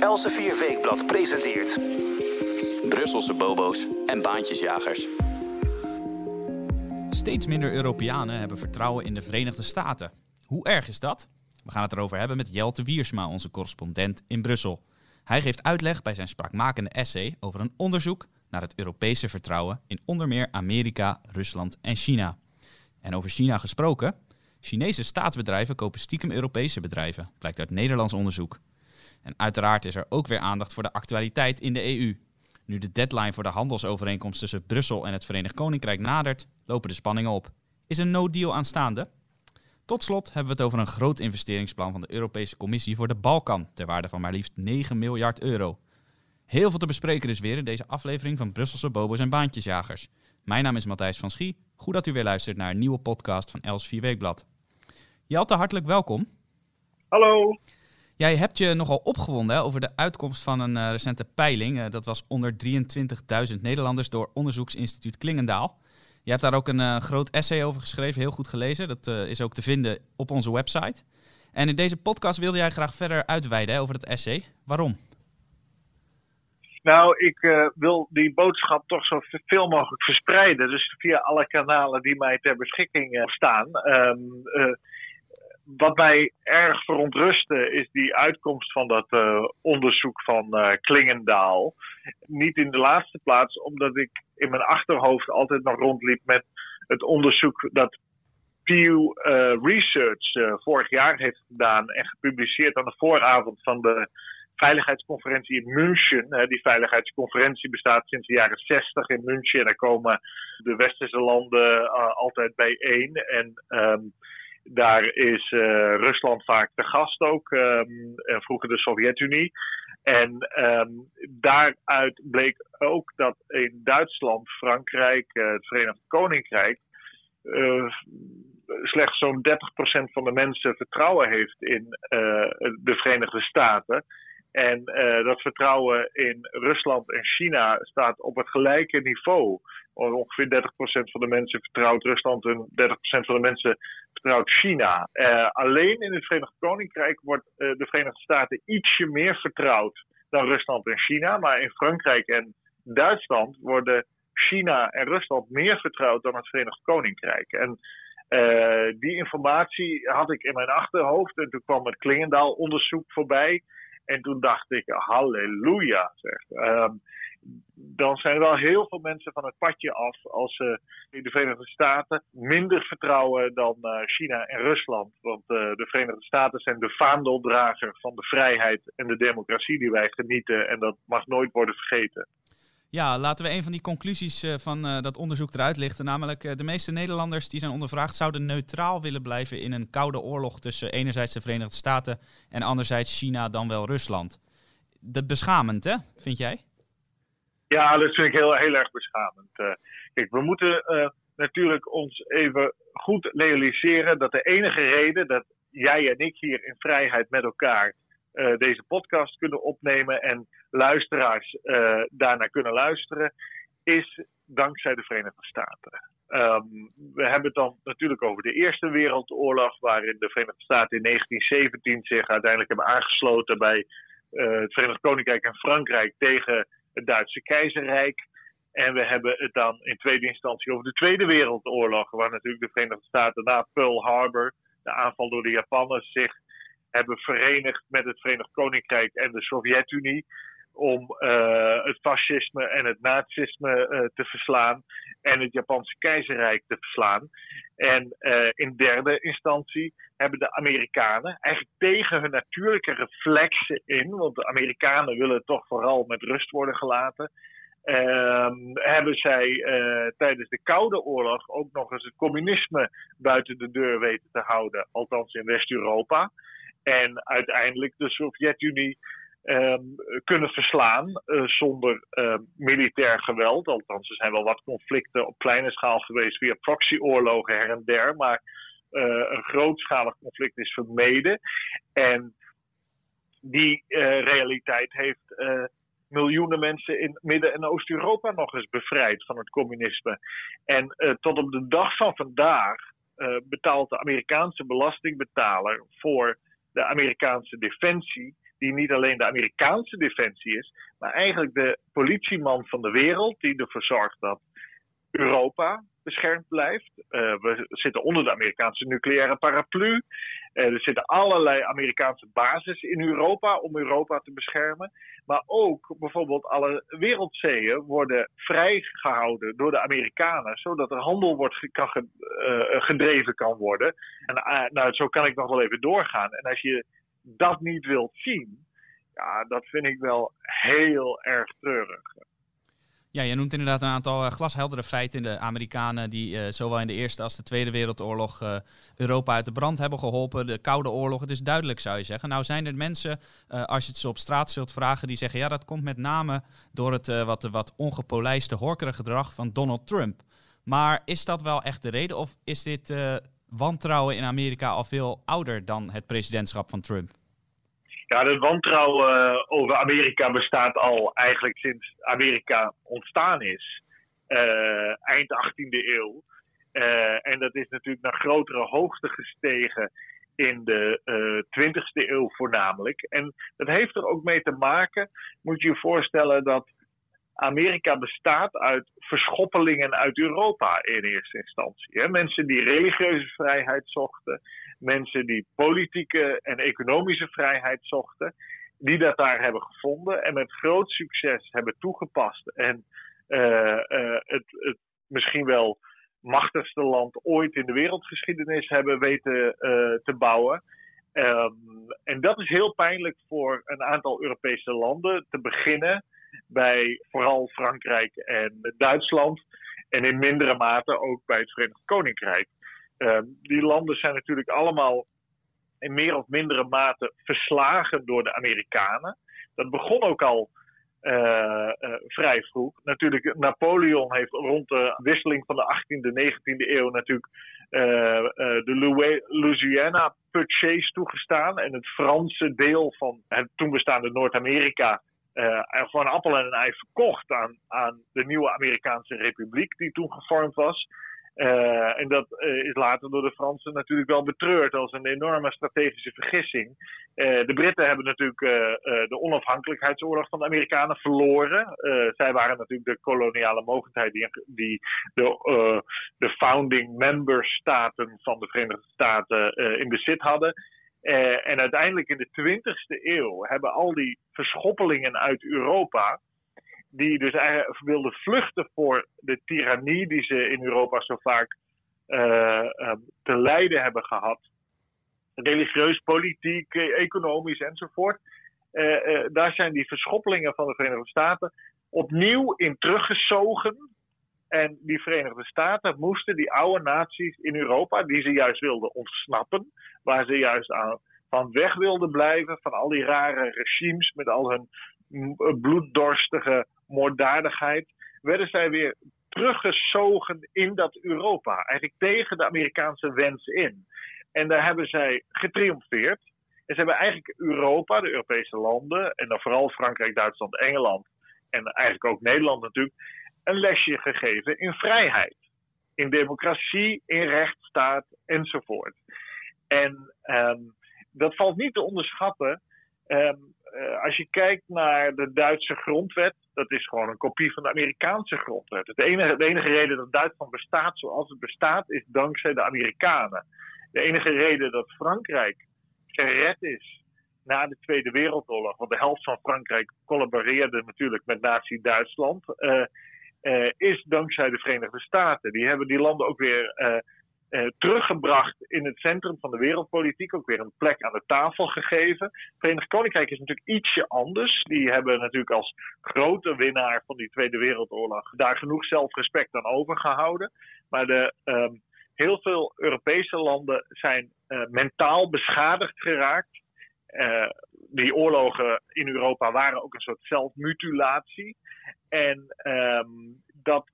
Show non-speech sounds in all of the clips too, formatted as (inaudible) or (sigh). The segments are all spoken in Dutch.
Elsevier Weekblad presenteert... Brusselse bobo's en baantjesjagers. Steeds minder Europeanen hebben vertrouwen in de Verenigde Staten. Hoe erg is dat? We gaan het erover hebben met Jelte Wiersma, onze correspondent in Brussel. Hij geeft uitleg bij zijn spraakmakende essay over een onderzoek naar het Europese vertrouwen in onder meer Amerika, Rusland en China. En over China gesproken, Chinese staatsbedrijven kopen stiekem Europese bedrijven, blijkt uit Nederlands onderzoek. En uiteraard is er ook weer aandacht voor de actualiteit in de EU. Nu de deadline voor de handelsovereenkomst tussen Brussel en het Verenigd Koninkrijk nadert, lopen de spanningen op. Is een no-deal aanstaande? Tot slot hebben we het over een groot investeringsplan van de Europese Commissie voor de Balkan, ter waarde van maar liefst 9 miljard euro. Heel veel te bespreken dus weer in deze aflevering van Brusselse Bobo's en Baantjesjagers. Mijn naam is Matthijs van Schie. Goed dat u weer luistert naar een nieuwe podcast van Els 4 Weekblad. Jelte, hartelijk welkom. Hallo. Jij hebt je nogal opgewonden over de uitkomst van een uh, recente peiling. Uh, dat was onder 23.000 Nederlanders door onderzoeksinstituut Klingendaal. Je hebt daar ook een uh, groot essay over geschreven, heel goed gelezen. Dat is ook te vinden op onze website. En in deze podcast wilde jij graag verder uitweiden over dat essay. Waarom? Nou, ik wil die boodschap toch zo veel mogelijk verspreiden. Dus via alle kanalen die mij ter beschikking staan. Uh, wat mij erg verontrustte is die uitkomst van dat onderzoek van Klingendaal. Niet in de laatste plaats, omdat ik in mijn achterhoofd altijd nog rondliep met het onderzoek dat Pew Research vorig jaar heeft gedaan en gepubliceerd aan de vooravond van de veiligheidsconferentie in München. Die veiligheidsconferentie bestaat sinds de jaren 60 in München. En daar komen de westerse landen altijd bijeen. En um, daar is uh, Rusland vaak de gast ook. En vroeger de Sovjet-Unie. En um, daaruit bleek ook dat in Duitsland, Frankrijk, uh, het Verenigd Koninkrijk. Uh, slechts zo'n 30% van de mensen vertrouwen heeft in de Verenigde Staten. En uh, dat vertrouwen in Rusland en China staat op het gelijke niveau. Ongeveer 30% van de mensen vertrouwt Rusland en 30% van de mensen vertrouwt China. Uh, alleen in het Verenigd Koninkrijk wordt uh, de Verenigde Staten ietsje meer vertrouwd dan Rusland en China. Maar in Frankrijk en Duitsland worden China en Rusland meer vertrouwd dan het Verenigd Koninkrijk. En die informatie had ik in mijn achterhoofd en toen kwam het Klingendaal-onderzoek voorbij. En toen dacht ik, halleluja, zeg. Um, dan zijn wel heel veel mensen van het padje af als ze in de Verenigde Staten minder vertrouwen dan uh, China en Rusland. Want uh, de Verenigde Staten zijn de vaandeldrager van de vrijheid en de democratie die wij genieten. En dat mag nooit worden vergeten. Ja, laten we een van die conclusies uh, van uh, dat onderzoek eruit lichten. Namelijk, uh, de meeste Nederlanders die zijn ondervraagd zouden neutraal willen blijven in een koude oorlog tussen enerzijds de Verenigde Staten en anderzijds China dan wel Rusland. Dat beschamend, hè? Vind jij? Ja, dat vind ik heel, heel erg beschamend. kijk, we moeten natuurlijk ons even goed realiseren dat de enige reden dat jij en ik hier in vrijheid met elkaar deze podcast kunnen opnemen en luisteraars uh, daarnaar kunnen luisteren, is dankzij de Verenigde Staten. Um, we hebben het dan natuurlijk over de Eerste Wereldoorlog, waarin de Verenigde Staten in 1917 zich uiteindelijk hebben aangesloten bij uh, het Verenigd Koninkrijk en Frankrijk tegen het Duitse keizerrijk. En we hebben het dan in tweede instantie over de Tweede Wereldoorlog, waar natuurlijk de Verenigde Staten na Pearl Harbor, de aanval door de Japanners, zich hebben verenigd met het Verenigd Koninkrijk en de Sovjet-Unie om uh, het fascisme en het nazisme uh, te verslaan en het Japanse keizerrijk te verslaan. En uh, in derde instantie hebben de Amerikanen eigenlijk tegen hun natuurlijke reflexen in, want de Amerikanen willen toch vooral met rust worden gelaten. Uh, hebben zij tijdens de Koude Oorlog ook nog eens het communisme buiten de deur weten te houden, althans in West-Europa. En uiteindelijk de Sovjet-Unie um, kunnen verslaan uh, zonder uh, militair geweld. Althans, er zijn wel wat conflicten op kleine schaal geweest via proxyoorlogen her en der. Maar uh, een grootschalig conflict is vermeden. En die realiteit heeft miljoenen mensen in Midden- en Oost-Europa nog eens bevrijd van het communisme. En tot op de dag van vandaag betaalt de Amerikaanse belastingbetaler voor de Amerikaanse defensie die niet alleen de Amerikaanse defensie is, maar eigenlijk de politieman van de wereld die ervoor zorgt dat Europa beschermd blijft. Uh, we zitten onder de Amerikaanse nucleaire paraplu. Uh, er zitten allerlei Amerikaanse bases in Europa om Europa te beschermen. Maar ook bijvoorbeeld alle wereldzeeën worden vrijgehouden door de Amerikanen, zodat er handel wordt, uh, gedreven kan worden. En nou, zo kan ik nog wel even doorgaan. En als je dat niet wilt zien, ja, dat vind ik wel heel erg treurig. Ja, je noemt inderdaad een aantal uh, glasheldere feiten. De Amerikanen die uh, zowel in de Eerste als de Tweede Wereldoorlog uh, Europa uit de brand hebben geholpen. De Koude Oorlog, het is duidelijk zou je zeggen. Nou zijn er mensen, als je het ze op straat zult vragen, die zeggen... ja, dat komt met name door het wat, wat ongepolijste horkere gedrag van Donald Trump. Maar is dat wel echt de reden of is dit wantrouwen in Amerika al veel ouder dan het presidentschap van Trump? Ja, het wantrouwen uh, over Amerika bestaat al eigenlijk sinds Amerika ontstaan is. Uh, eind 18e eeuw. Uh, en dat is natuurlijk naar grotere hoogte gestegen in de 20e eeuw voornamelijk. En dat heeft er ook mee te maken, moet je je voorstellen, dat Amerika bestaat uit verschoppelingen uit Europa in eerste instantie. Hè? Mensen die religieuze vrijheid zochten, mensen die politieke en economische vrijheid zochten, die dat daar hebben gevonden en met groot succes hebben toegepast. En uh, uh, het, het misschien wel machtigste land ooit in de wereldgeschiedenis hebben weten uh, te bouwen. Um, en dat is heel pijnlijk voor een aantal Europese landen. Te beginnen bij vooral Frankrijk en Duitsland. En in mindere mate ook bij het Verenigd Koninkrijk. Uh, die landen zijn natuurlijk allemaal in meer of mindere mate verslagen door de Amerikanen. Dat begon ook al uh, uh, vrij vroeg. Natuurlijk, Napoleon heeft rond de wisseling van de 18e, 19e eeuw natuurlijk uh, de Louisiana Purchase toegestaan. En het Franse deel van het toen bestaande Noord-Amerika gewoon appel en een ei verkocht aan, aan de nieuwe Amerikaanse Republiek die toen gevormd was. Uh, en dat uh, is later door de Fransen natuurlijk wel betreurd als een enorme strategische vergissing. Uh, de Britten hebben natuurlijk de onafhankelijkheidsoorlog van de Amerikanen verloren. zij waren natuurlijk de koloniale mogendheid die, die de, de founding member staten van de Verenigde Staten in bezit hadden. en uiteindelijk in de 20e eeuw hebben al die verschoppelingen uit Europa die dus eigenlijk wilden vluchten voor de tirannie die ze in Europa zo vaak uh, te lijden hebben gehad. Religieus, politiek, economisch enzovoort. Uh, daar zijn die verschoppelingen van de Verenigde Staten opnieuw in teruggezogen. En die Verenigde Staten moesten die oude naties in Europa, die ze juist wilden ontsnappen, waar ze juist aan, van weg wilden blijven, van al die rare regimes met al hun bloeddorstige moorddadigheid, werden zij weer teruggezogen in dat Europa. Eigenlijk tegen de Amerikaanse wens in. En daar hebben zij getriomfeerd. En ze hebben eigenlijk Europa, de Europese landen, en dan vooral Frankrijk, Duitsland, Engeland en eigenlijk ook Nederland natuurlijk, een lesje gegeven in vrijheid, in democratie, in rechtsstaat enzovoort. En um, dat valt niet te onderschatten. Um, uh, als je kijkt naar de Duitse grondwet, dat is gewoon een kopie van de Amerikaanse grondwet. Enige, de enige reden dat Duitsland bestaat zoals het bestaat, is dankzij de Amerikanen. De enige reden dat Frankrijk gered is na de Tweede Wereldoorlog, want de helft van Frankrijk collaboreerde natuurlijk met Nazi-Duitsland, uh, uh, is dankzij de Verenigde Staten. Die hebben die landen ook weer uh, teruggebracht in het centrum van de wereldpolitiek. Ook weer een plek aan de tafel gegeven. Het Verenigd Koninkrijk is natuurlijk ietsje anders. Die hebben natuurlijk als grote winnaar van die Tweede Wereldoorlog daar genoeg zelfrespect aan overgehouden. Maar de, um, heel veel Europese landen zijn uh, mentaal beschadigd geraakt. Uh, die oorlogen in Europa waren ook een soort zelfmutilatie. En um, dat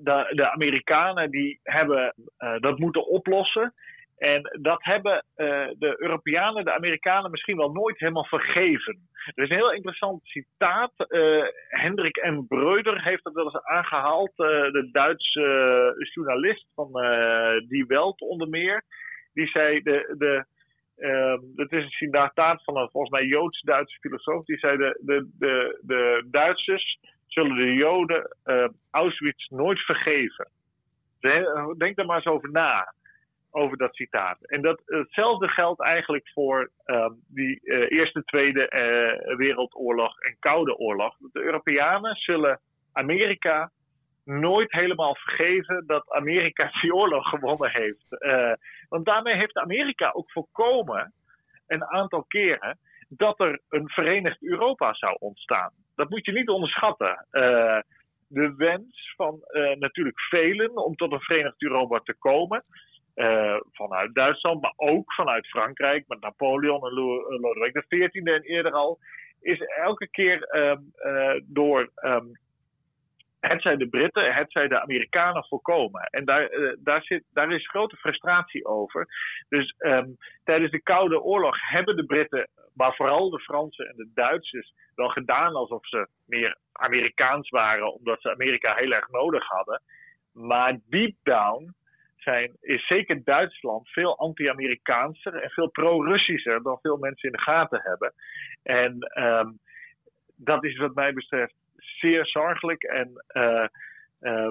de, de Amerikanen die hebben uh, dat moeten oplossen. En dat hebben uh, de Europeanen, de Amerikanen misschien wel nooit helemaal vergeven. Er is een heel interessant citaat. Uh, Hendrik M. Breuder heeft dat wel eens aangehaald. De Duitse journalist van Die Welt onder meer. Die zei, de, de Um, het is een citaat van een volgens mij Joods-Duitse filosoof. Die zei: de, de, de, de Duitsers zullen de Joden uh, Auschwitz nooit vergeven. Denk daar maar eens over na, over dat citaat. En dat, hetzelfde geldt eigenlijk voor um, die uh, Eerste, Tweede Wereldoorlog en Koude Oorlog. De Europeanen zullen Amerika nooit helemaal vergeven dat Amerika (laughs) die oorlog gewonnen heeft. Want daarmee heeft Amerika ook voorkomen, een aantal keren, dat er een verenigd Europa zou ontstaan. Dat moet je niet onderschatten. Uh, de wens van uh, natuurlijk velen om tot een verenigd Europa te komen. vanuit Duitsland, maar ook vanuit Frankrijk, met Napoleon en Lodewijk XIV en eerder al, is elke keer um, door um, het zijn de Britten, het zijn de Amerikanen voorkomen. En daar, uh, daar, zit, daar is grote frustratie over. Dus um, tijdens de Koude Oorlog hebben de Britten, maar vooral de Fransen en de Duitsers, wel gedaan alsof ze meer Amerikaans waren, omdat ze Amerika heel erg nodig hadden. Maar deep down zijn, is zeker Duitsland veel anti-Amerikaanser en veel pro-Russischer dan veel mensen in de gaten hebben. En um, dat is wat mij betreft zeer zorgelijk. En uh, uh,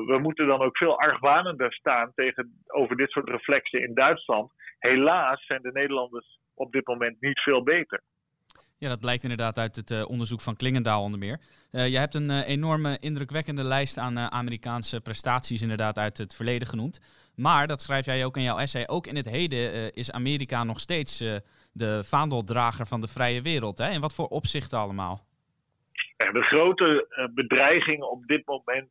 we moeten dan ook veel argwanender staan tegenover dit soort reflexen in Duitsland. Helaas zijn de Nederlanders op dit moment niet veel beter. Ja, dat blijkt inderdaad uit het uh, onderzoek van Klingendaal onder meer. Je hebt een enorme indrukwekkende lijst aan Amerikaanse prestaties inderdaad uit het verleden genoemd. Maar, dat schrijf jij ook in jouw essay, ook in het heden is Amerika nog steeds de vaandeldrager van de vrije wereld. Hè? In wat voor opzichten allemaal? De grote eh, bedreiging op dit moment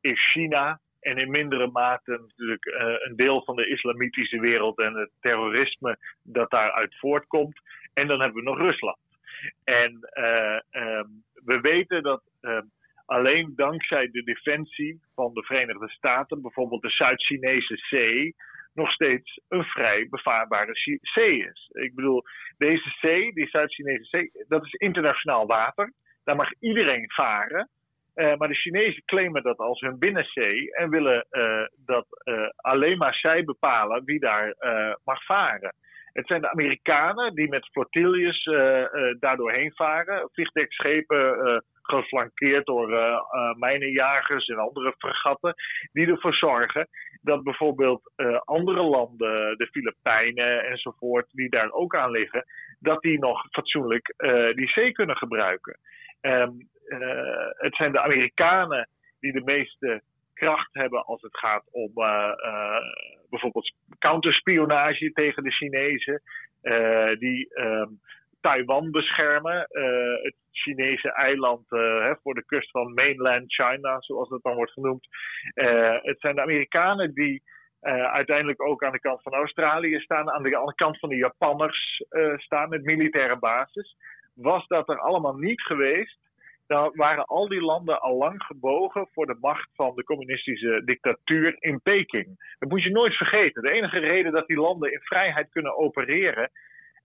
is China. En in mindere mate natuurlijk uh, een deel van de islamitische wereld en het terrorisme dat daaruit voortkomt. En dan hebben we nog Rusland. En uh, um, we weten dat um, alleen dankzij de defensie van de Verenigde Staten, bijvoorbeeld de Zuid-Chinese Zee, nog steeds een vrij bevaarbare zee is. Ik bedoel, deze zee, die Zuid-Chinese Zee, dat is internationaal water. Daar mag iedereen varen. Uh, maar de Chinezen claimen dat als hun binnenzee en willen uh, dat uh, alleen maar zij bepalen wie daar mag varen. Het zijn de Amerikanen die met flotilles daardoor heen varen. Vliegdekschepen geflankeerd door mijnenjagers en andere fregatten. Die ervoor zorgen dat bijvoorbeeld andere landen, de Filipijnen enzovoort, die daar ook aan liggen, dat die nog fatsoenlijk die zee kunnen gebruiken. Um, uh, het zijn de Amerikanen die de meeste kracht hebben als het gaat om uh, uh, bijvoorbeeld counterspionage tegen de Chinezen, die um, Taiwan beschermen, het Chinese eiland hè, voor de kust van mainland China, zoals dat dan wordt genoemd. het zijn de Amerikanen die uiteindelijk ook aan de kant van Australië staan, aan de, aan de kant van de Japanners staan met militaire basis was dat er allemaal niet geweest, dan waren al die landen al lang gebogen voor de macht van de communistische dictatuur in Peking. Dat moet je nooit vergeten. De enige reden dat die landen in vrijheid kunnen opereren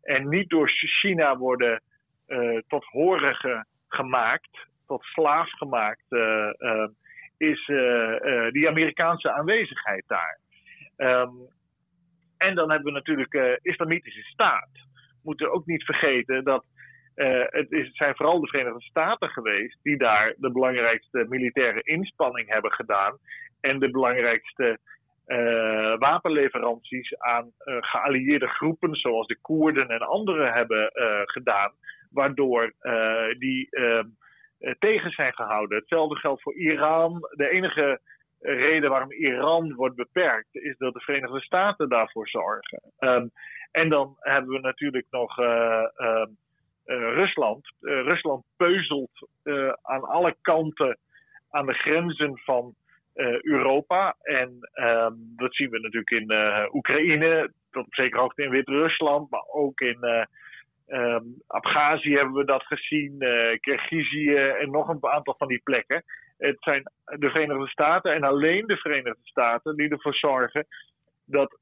en niet door China worden uh, tot horige gemaakt, tot slaaf gemaakt, uh, uh, is die Amerikaanse aanwezigheid daar. Um, en dan hebben we natuurlijk islamitische staat. We moeten ook niet vergeten dat uh, het, is, zijn vooral de Verenigde Staten geweest die daar de belangrijkste militaire inspanning hebben gedaan. En de belangrijkste uh, wapenleveranties aan uh, geallieerde groepen, zoals de Koerden en anderen, hebben gedaan. Waardoor die ehm, tegen zijn gehouden. Hetzelfde geldt voor Iran. De enige reden waarom Iran wordt beperkt, is dat de Verenigde Staten daarvoor zorgen. Um, en dan hebben we natuurlijk nog. Uh, uh, Rusland. Uh, Rusland peuzelt uh, aan alle kanten aan de grenzen van Europa. En um, dat zien we natuurlijk in Oekraïne, tot op hoogte in Wit-Rusland, maar ook in um, Abhazie hebben we dat gezien, Kirgizië en nog een aantal van die plekken. Het zijn de Verenigde Staten en alleen de Verenigde Staten die ervoor zorgen dat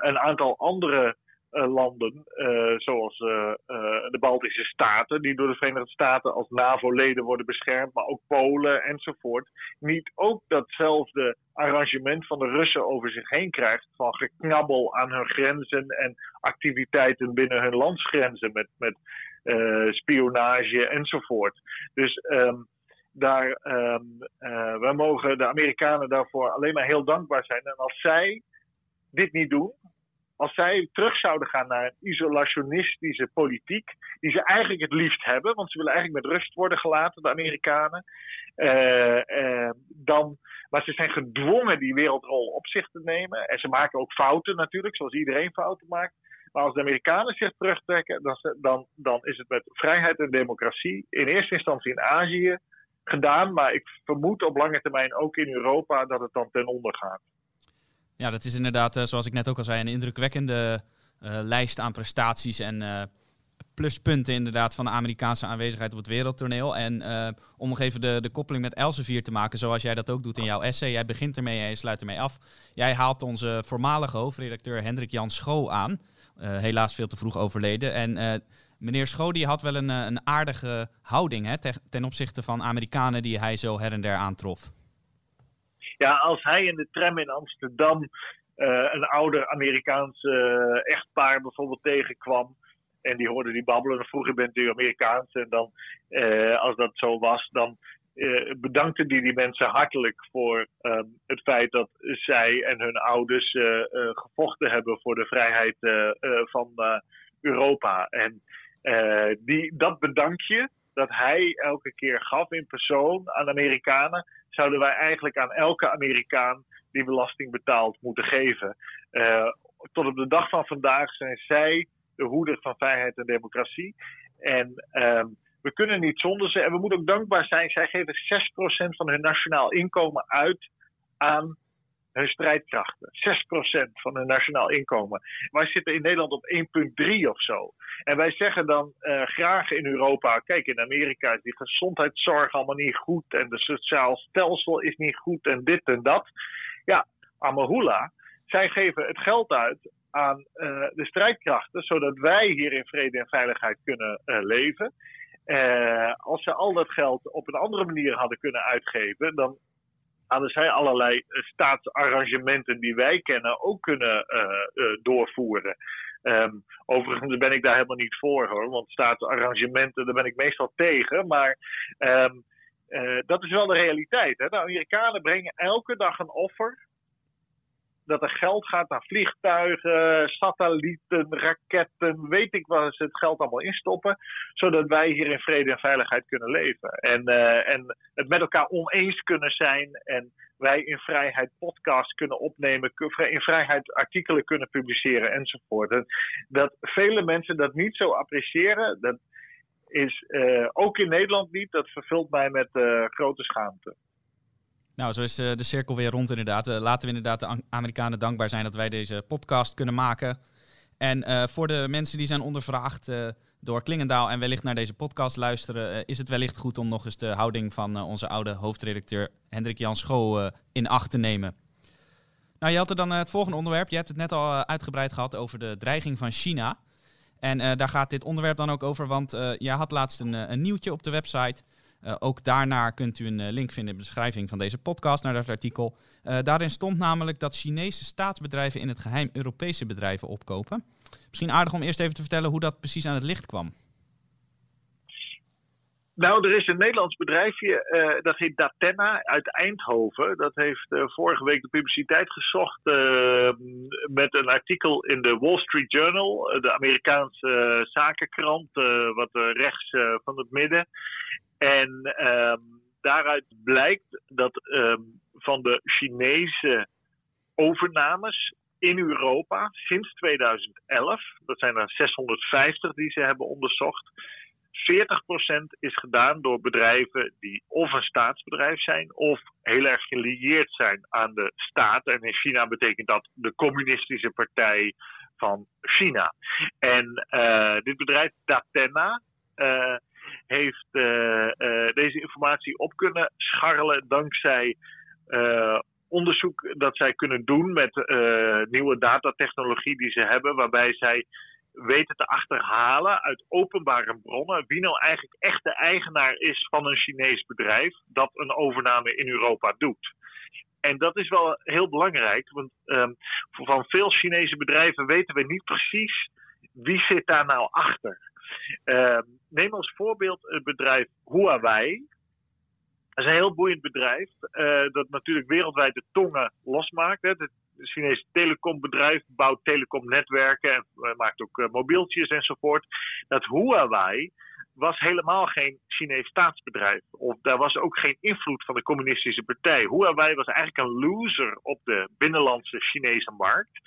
een aantal andere uh, landen, uh, zoals uh, de Baltische Staten, die door de Verenigde Staten als NAVO-leden worden beschermd, maar ook Polen enzovoort, niet ook datzelfde arrangement van de Russen over zich heen krijgt van geknabbel aan hun grenzen en activiteiten binnen hun landsgrenzen met, met spionage enzovoort. Dus um, daar, um, uh, wij mogen de Amerikanen daarvoor alleen maar heel dankbaar zijn. En als zij dit niet doen, als zij terug zouden gaan naar een isolationistische politiek, die ze eigenlijk het liefst hebben, want ze willen eigenlijk met rust worden gelaten, de Amerikanen, uh, uh, dan, maar ze zijn gedwongen die wereldrol op zich te nemen. En ze maken ook fouten natuurlijk, zoals iedereen fouten maakt. Maar als de Amerikanen zich terugtrekken, dan, dan, dan is het met vrijheid en democratie in eerste instantie in Azië gedaan. Maar ik vermoed op lange termijn ook in Europa dat het dan ten onder gaat. Ja, dat is inderdaad, uh, zoals ik net ook al zei, een indrukwekkende uh, lijst aan prestaties en uh, pluspunten inderdaad van de Amerikaanse aanwezigheid op het wereldtoneel. En om nog even de, de koppeling met Elsevier te maken, zoals jij dat ook doet in jouw essay. Jij begint ermee en je sluit ermee af. Jij haalt onze voormalige hoofdredacteur Hendrik Jan Schoo aan. helaas veel te vroeg overleden. En meneer Schoo die had wel een, een aardige houding hè, ten opzichte van Amerikanen die hij zo her en der aantrof. Ja, als hij in de tram in Amsterdam uh, een ouder Amerikaans uh, echtpaar bijvoorbeeld tegenkwam. En die hoorde die babbelen. Dan vroeg bent u Amerikaans? En dan, uh, als dat zo was, dan bedankte die die mensen hartelijk voor um, het feit dat zij en hun ouders gevochten hebben voor de vrijheid van Europa. En die, dat bedankje dat hij elke keer gaf in persoon aan Amerikanen, zouden wij eigenlijk aan elke Amerikaan die belasting betaalt moeten geven. Uh, tot op de dag van vandaag zijn zij de hoeder van vrijheid en democratie. En um, we kunnen niet zonder ze. En we moeten ook dankbaar zijn. Zij geven 6% van hun nationaal inkomen uit aan hun strijdkrachten. 6% van hun nationaal inkomen. Wij zitten in Nederland op 1,3 of zo. En wij zeggen dan uh, graag in Europa: kijk, in Amerika is die gezondheidszorg allemaal niet goed. En de sociaal stelsel is niet goed. En dit en dat. Ja, Amahula. Zij geven het geld uit aan uh, de strijdkrachten, zodat wij hier in vrede en veiligheid kunnen uh, leven. Als ze al dat geld op een andere manier hadden kunnen uitgeven, dan hadden zij allerlei staatsarrangementen die wij kennen ook kunnen doorvoeren. Um, overigens ben ik daar helemaal niet voor hoor, want staatsarrangementen, daar ben ik meestal tegen. Maar uh, dat is wel de realiteit. Hè? De Amerikanen brengen elke dag een offer dat er geld gaat naar vliegtuigen, satellieten, raketten, weet ik waar ze het geld allemaal instoppen, zodat wij hier in vrede en veiligheid kunnen leven. En, uh, en het met elkaar oneens kunnen zijn en wij in vrijheid podcasts kunnen opnemen, in vrijheid artikelen kunnen publiceren enzovoort. En dat vele mensen dat niet zo appreciëren, dat is uh, ook in Nederland niet, dat vervult mij met uh, grote schaamte. Nou, zo is uh, de cirkel weer rond inderdaad. Uh, laten we inderdaad de Amerikanen dankbaar zijn dat wij deze podcast kunnen maken. En uh, voor de mensen die zijn ondervraagd door Klingendaal en wellicht naar deze podcast luisteren, is het wellicht goed om nog eens de houding van onze oude hoofdredacteur Hendrik Jan Schoo in acht te nemen. Nou, je had er dan het volgende onderwerp. Je hebt het net al uitgebreid gehad over de dreiging van China. En daar gaat dit onderwerp dan ook over, want jij had laatst een, een nieuwtje op de website. Uh, ook daarnaar kunt u een uh, link vinden in de beschrijving van deze podcast naar dat artikel. Uh, daarin stond namelijk dat Chinese staatsbedrijven in het geheim Europese bedrijven opkopen. Misschien aardig om eerst even te vertellen hoe dat precies aan het licht kwam. Nou, er is een Nederlands bedrijfje, dat heet Datenna uit Eindhoven. Dat heeft vorige week de publiciteit gezocht met een artikel in de Wall Street Journal, de Amerikaanse zakenkrant, wat rechts van het midden. En um, daaruit blijkt dat um, van de Chinese overnames in Europa sinds 2011, dat zijn er 650 die ze hebben onderzocht, 40% is gedaan door bedrijven die of een staatsbedrijf zijn of heel erg gelieerd zijn aan de staat. En in China betekent dat de communistische partij van China. En uh, dit bedrijf Datenna uh, heeft uh, deze informatie op kunnen scharrelen dankzij onderzoek dat zij kunnen doen met nieuwe datatechnologie die ze hebben, waarbij zij weten te achterhalen uit openbare bronnen wie nou eigenlijk echt de eigenaar is van een Chinees bedrijf dat een overname in Europa doet. En dat is wel heel belangrijk, want um, van veel Chinese bedrijven weten we niet precies wie zit daar nou achter. Uh, neem als voorbeeld het bedrijf Huawei. Dat is een heel boeiend bedrijf uh, dat natuurlijk wereldwijd de tongen losmaakt. Hè. Het Chinese telecombedrijf bouwt telecomnetwerken en uh, maakt ook uh, mobieltjes enzovoort. Dat Huawei was helemaal geen Chinees staatsbedrijf. Of daar was ook geen invloed van de communistische partij. Huawei was eigenlijk een loser op de binnenlandse Chinese markt.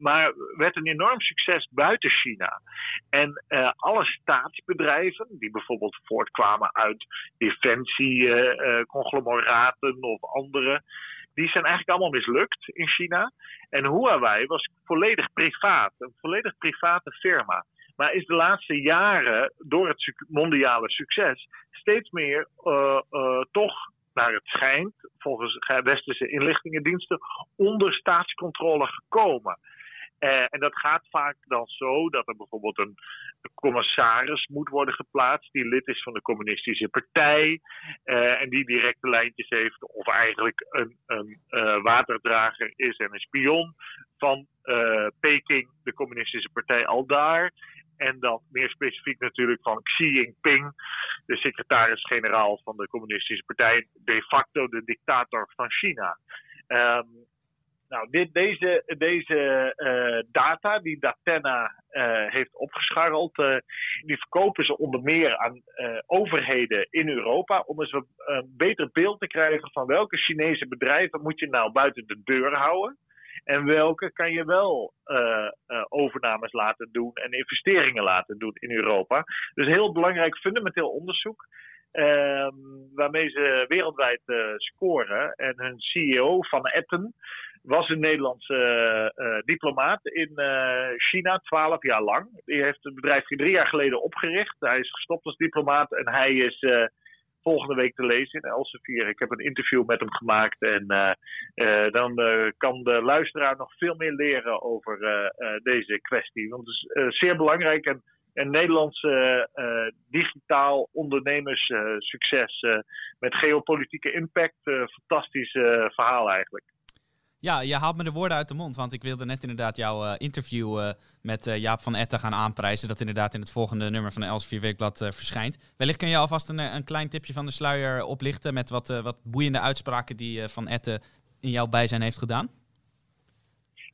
Maar werd een enorm succes buiten China. En uh, alle staatsbedrijven, die bijvoorbeeld voortkwamen uit defensie-conglomeraten uh, of andere, die zijn eigenlijk allemaal mislukt in China. En Huawei was volledig privaat, een volledig private firma. Maar is de laatste jaren door het mondiale succes steeds meer toch naar het schijnt, volgens westerse inlichtingendiensten, onder staatscontrole gekomen. Uh, en dat gaat vaak dan zo dat er bijvoorbeeld een, commissaris moet worden geplaatst die lid is van de communistische partij uh, en die directe lijntjes heeft of eigenlijk een, een uh, waterdrager is en een spion van Peking, de communistische partij al daar. En dan meer specifiek natuurlijk van Xi Jinping, de secretaris-generaal van de Communistische Partij, de facto de dictator van China. Um, nou, dit, deze, deze uh, data die Datena uh, heeft opgescharreld, uh, die verkopen ze onder meer aan overheden in Europa om eens een beter beeld te krijgen van welke Chinese bedrijven moet je nou buiten de deur houden. En welke kan je wel overnames laten doen en investeringen laten doen in Europa. Dus heel belangrijk fundamenteel onderzoek. Uh, waarmee ze wereldwijd scoren. En hun CEO van Etten was een Nederlandse diplomaat in China, twaalf jaar lang. Die heeft het bedrijf drie jaar geleden opgericht. Hij is gestopt als diplomaat en hij is volgende week te lezen in Elsevier. Ik heb een interview met hem gemaakt en uh, uh, dan uh, kan de luisteraar nog veel meer leren over deze kwestie. Want het is zeer belangrijk en een Nederlands digitaal ondernemerssucces met geopolitieke impact. fantastisch verhaal eigenlijk. Ja, je haalt me de woorden uit de mond. Want ik wilde net inderdaad jouw uh, interview uh, met uh, Jaap van Etten gaan aanprijzen. Dat inderdaad in het volgende nummer van de Elsevier Weekblad verschijnt. Wellicht kun je alvast een, een klein tipje van de sluier oplichten. Met wat, wat boeiende uitspraken die Van Etten in jouw bijzijn heeft gedaan.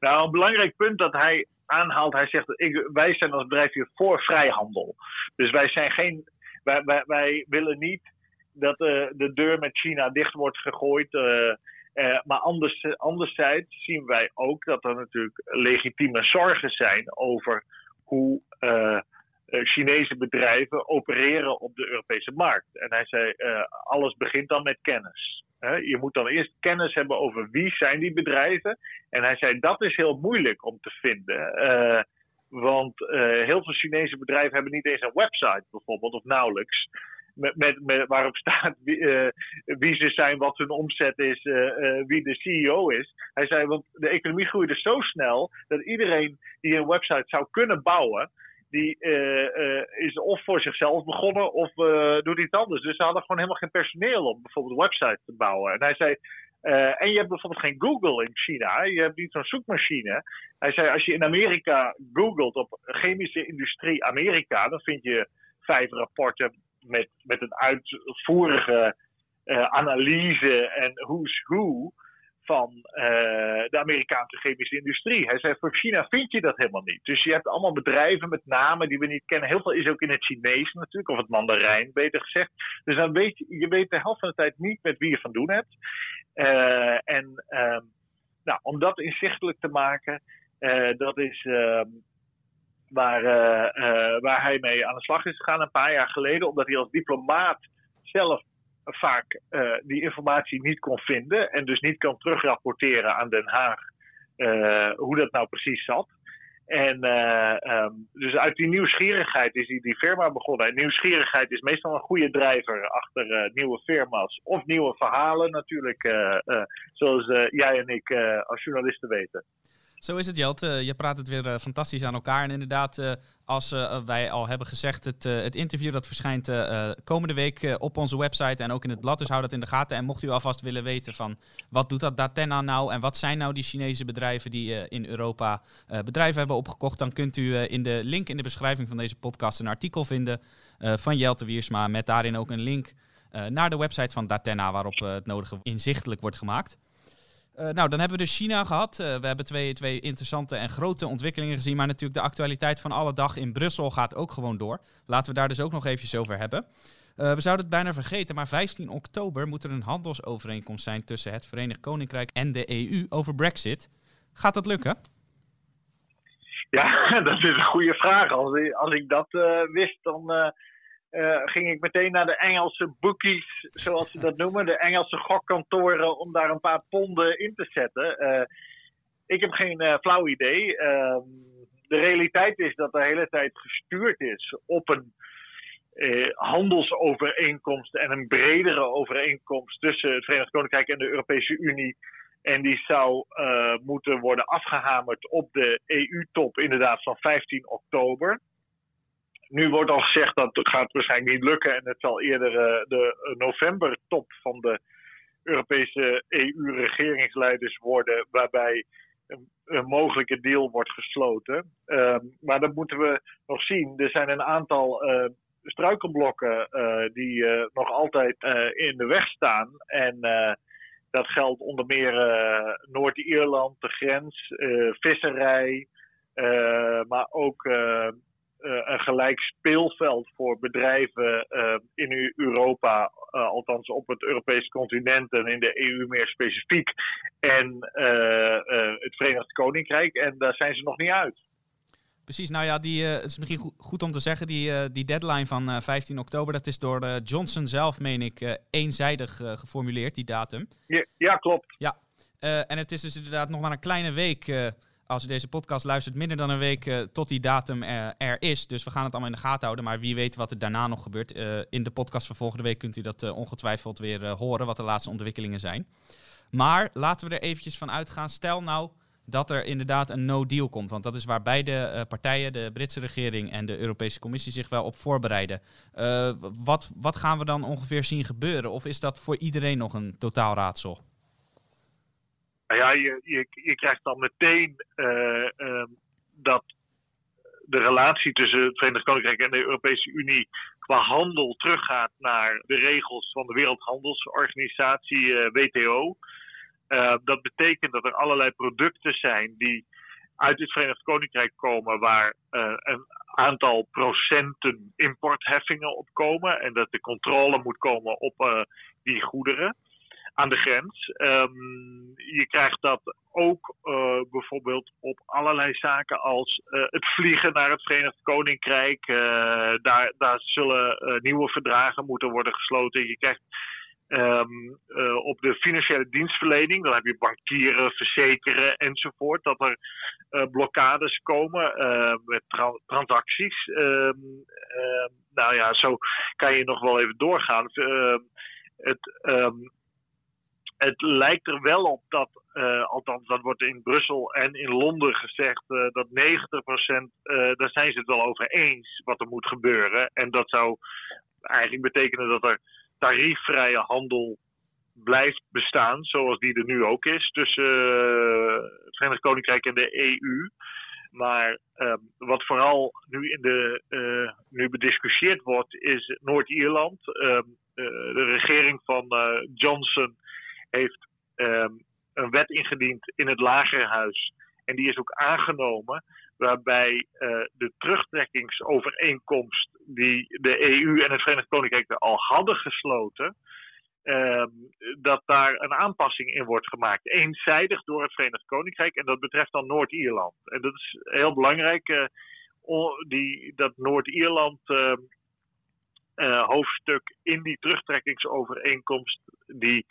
Nou, een belangrijk punt dat hij aanhaalt. Hij zegt, ik, wij zijn als bedrijf hier voor vrijhandel. Dus wij zijn geen... Wij, wij, wij willen niet dat de deur met China dicht wordt gegooid... Uh, maar anders, anderzijds zien wij ook dat er natuurlijk legitieme zorgen zijn over hoe uh, Chinese bedrijven opereren op de Europese markt. En hij zei, alles begint dan met kennis. je moet dan eerst kennis hebben over wie zijn die bedrijven. En hij zei, dat is heel moeilijk om te vinden. want heel veel Chinese bedrijven hebben niet eens een website bijvoorbeeld, of nauwelijks met, met, met, waarop staat wie, uh, wie, ze zijn, wat hun omzet is, uh, uh, wie de CEO is. Hij zei, want de economie groeide zo snel dat iedereen die een website zou kunnen bouwen, die is of voor zichzelf begonnen of doet iets anders. Dus ze hadden gewoon helemaal geen personeel om bijvoorbeeld websites te bouwen. En hij zei, en je hebt bijvoorbeeld geen Google in China. Je hebt niet zo'n zoekmachine. Hij zei, als je in Amerika googelt op chemische industrie Amerika, dan vind je vijf rapporten met, met een uitvoerige uh, analyse en who's who van uh, de Amerikaanse chemische industrie. Hij zei, voor China vind je dat helemaal niet. Dus je hebt allemaal bedrijven met namen die we niet kennen. Heel veel is ook in het Chinees natuurlijk, of het Mandarijn beter gezegd. Dus dan weet je, je weet de helft van de tijd niet met wie je van doen hebt. Uh, en uh, nou, om dat inzichtelijk te maken, dat is ehm, waar, uh, waar hij mee aan de slag is gegaan een paar jaar geleden, omdat hij als diplomaat zelf vaak uh, die informatie niet kon vinden en dus niet kan terugrapporteren aan Den Haag hoe dat nou precies zat. En um, dus uit die nieuwsgierigheid is hij die firma begonnen. En nieuwsgierigheid is meestal een goede drijver achter nieuwe firma's of nieuwe verhalen natuurlijk, zoals jij en ik als journalisten weten. Zo is het, Jelt. je praat het weer fantastisch aan elkaar. En inderdaad, als wij al hebben gezegd, het, het interview dat verschijnt komende week op onze website en ook in het blad. Dus hou dat in de gaten. En mocht u alvast willen weten van wat doet dat Datena nou en wat zijn nou die Chinese bedrijven die in Europa bedrijven hebben opgekocht, dan kunt u in de link in de beschrijving van deze podcast een artikel vinden van Jelte Wiersma met daarin ook een link naar de website van Datena waarop het nodige inzichtelijk wordt gemaakt. Uh, nou, dan hebben we dus China gehad. Uh, we hebben twee, twee interessante en grote ontwikkelingen gezien. Maar natuurlijk de actualiteit van alle dag in Brussel gaat ook gewoon door. Laten we daar dus ook nog eventjes over hebben. Uh, we zouden het bijna vergeten, maar 15 oktober moet er een handelsovereenkomst zijn tussen het Verenigd Koninkrijk en de EU over Brexit. Gaat dat lukken? Ja, (laughs) dat is een goede vraag. Als als ik dat wist, dan uh, ging ik meteen naar de Engelse bookies, zoals ze dat noemen, de Engelse gokkantoren, om daar een paar ponden in te zetten. Uh, ik heb geen uh, flauw idee. Uh, de realiteit is dat de hele tijd gestuurd is op een handelsovereenkomst en een bredere overeenkomst tussen het Verenigd Koninkrijk en de Europese Unie. En die zou moeten worden afgehamerd op de EU-top, inderdaad, van 15 oktober nu wordt al gezegd dat het gaat waarschijnlijk niet lukken. En het zal eerder uh, de novembertop van de Europese EU-regeringsleiders worden. Waarbij een, mogelijke deal wordt gesloten. Uh, maar dat moeten we nog zien. Er zijn een aantal uh, struikelblokken die nog altijd in de weg staan. En dat geldt onder meer Noord-Ierland, de grens, visserij. maar ook een gelijk speelveld voor bedrijven uh, in Europa, uh, althans op het Europese continent en in de EU meer specifiek, en het Verenigd Koninkrijk. En daar zijn ze nog niet uit. Precies, nou ja, die, het is misschien goed om te zeggen, die, die deadline van 15 oktober, dat is door Johnson zelf, meen ik, eenzijdig geformuleerd, die datum. Ja, ja klopt. Ja, en het is dus inderdaad nog maar een kleine week als u deze podcast luistert, minder dan een week uh, tot die datum er, er, is. Dus we gaan het allemaal in de gaten houden. Maar wie weet wat er daarna nog gebeurt. Uh, in de podcast van volgende week kunt u dat ongetwijfeld weer horen, wat de laatste ontwikkelingen zijn. Maar laten we er eventjes van uitgaan. Stel nou dat er inderdaad een no-deal komt. Want dat is waar beide partijen, de Britse regering en de Europese Commissie, zich wel op voorbereiden. wat, wat gaan we dan ongeveer zien gebeuren? Of is dat voor iedereen nog een totaal raadsel? Nou ja, je, je, krijgt dan meteen uh, uh, dat de relatie tussen het Verenigd Koninkrijk en de Europese Unie qua handel teruggaat naar de regels van de Wereldhandelsorganisatie uh, WTO. dat betekent dat er allerlei producten zijn die uit het Verenigd Koninkrijk komen waar een aantal procenten importheffingen op komen en dat de controle moet komen op die goederen aan de grens. Um, je krijgt dat ook uh, bijvoorbeeld op allerlei zaken als uh, het vliegen naar het Verenigd Koninkrijk. Uh, daar, daar zullen nieuwe verdragen moeten worden gesloten. Je krijgt um, op de financiële dienstverlening, dan heb je bankieren, verzekeren enzovoort, dat er blokkades komen met tra transacties. Um, nou ja, zo kan je nog wel even doorgaan. het het lijkt er wel op dat, uh, althans dat wordt in Brussel en in Londen gezegd, uh, dat 90%, uh, daar zijn ze het wel over eens wat er moet gebeuren. En dat zou eigenlijk betekenen dat er tariefvrije handel blijft bestaan, zoals die er nu ook is, tussen het Verenigd Koninkrijk en de EU. Maar ehm, wat vooral nu, in de, nu bediscussieerd wordt, is Noord-Ierland. Ehm, de regering van Johnson heeft um, een wet ingediend in het lagerhuis. En die is ook aangenomen, waarbij uh, de terugtrekkingsovereenkomst die de EU en het Verenigd Koninkrijk al hadden gesloten, um, dat daar een aanpassing in wordt gemaakt. Eenzijdig door het Verenigd Koninkrijk. En dat betreft dan Noord-Ierland. En dat is heel belangrijk. Uh, die, dat Noord-Ierland. Uh, hoofdstuk in die terugtrekkingsovereenkomst, die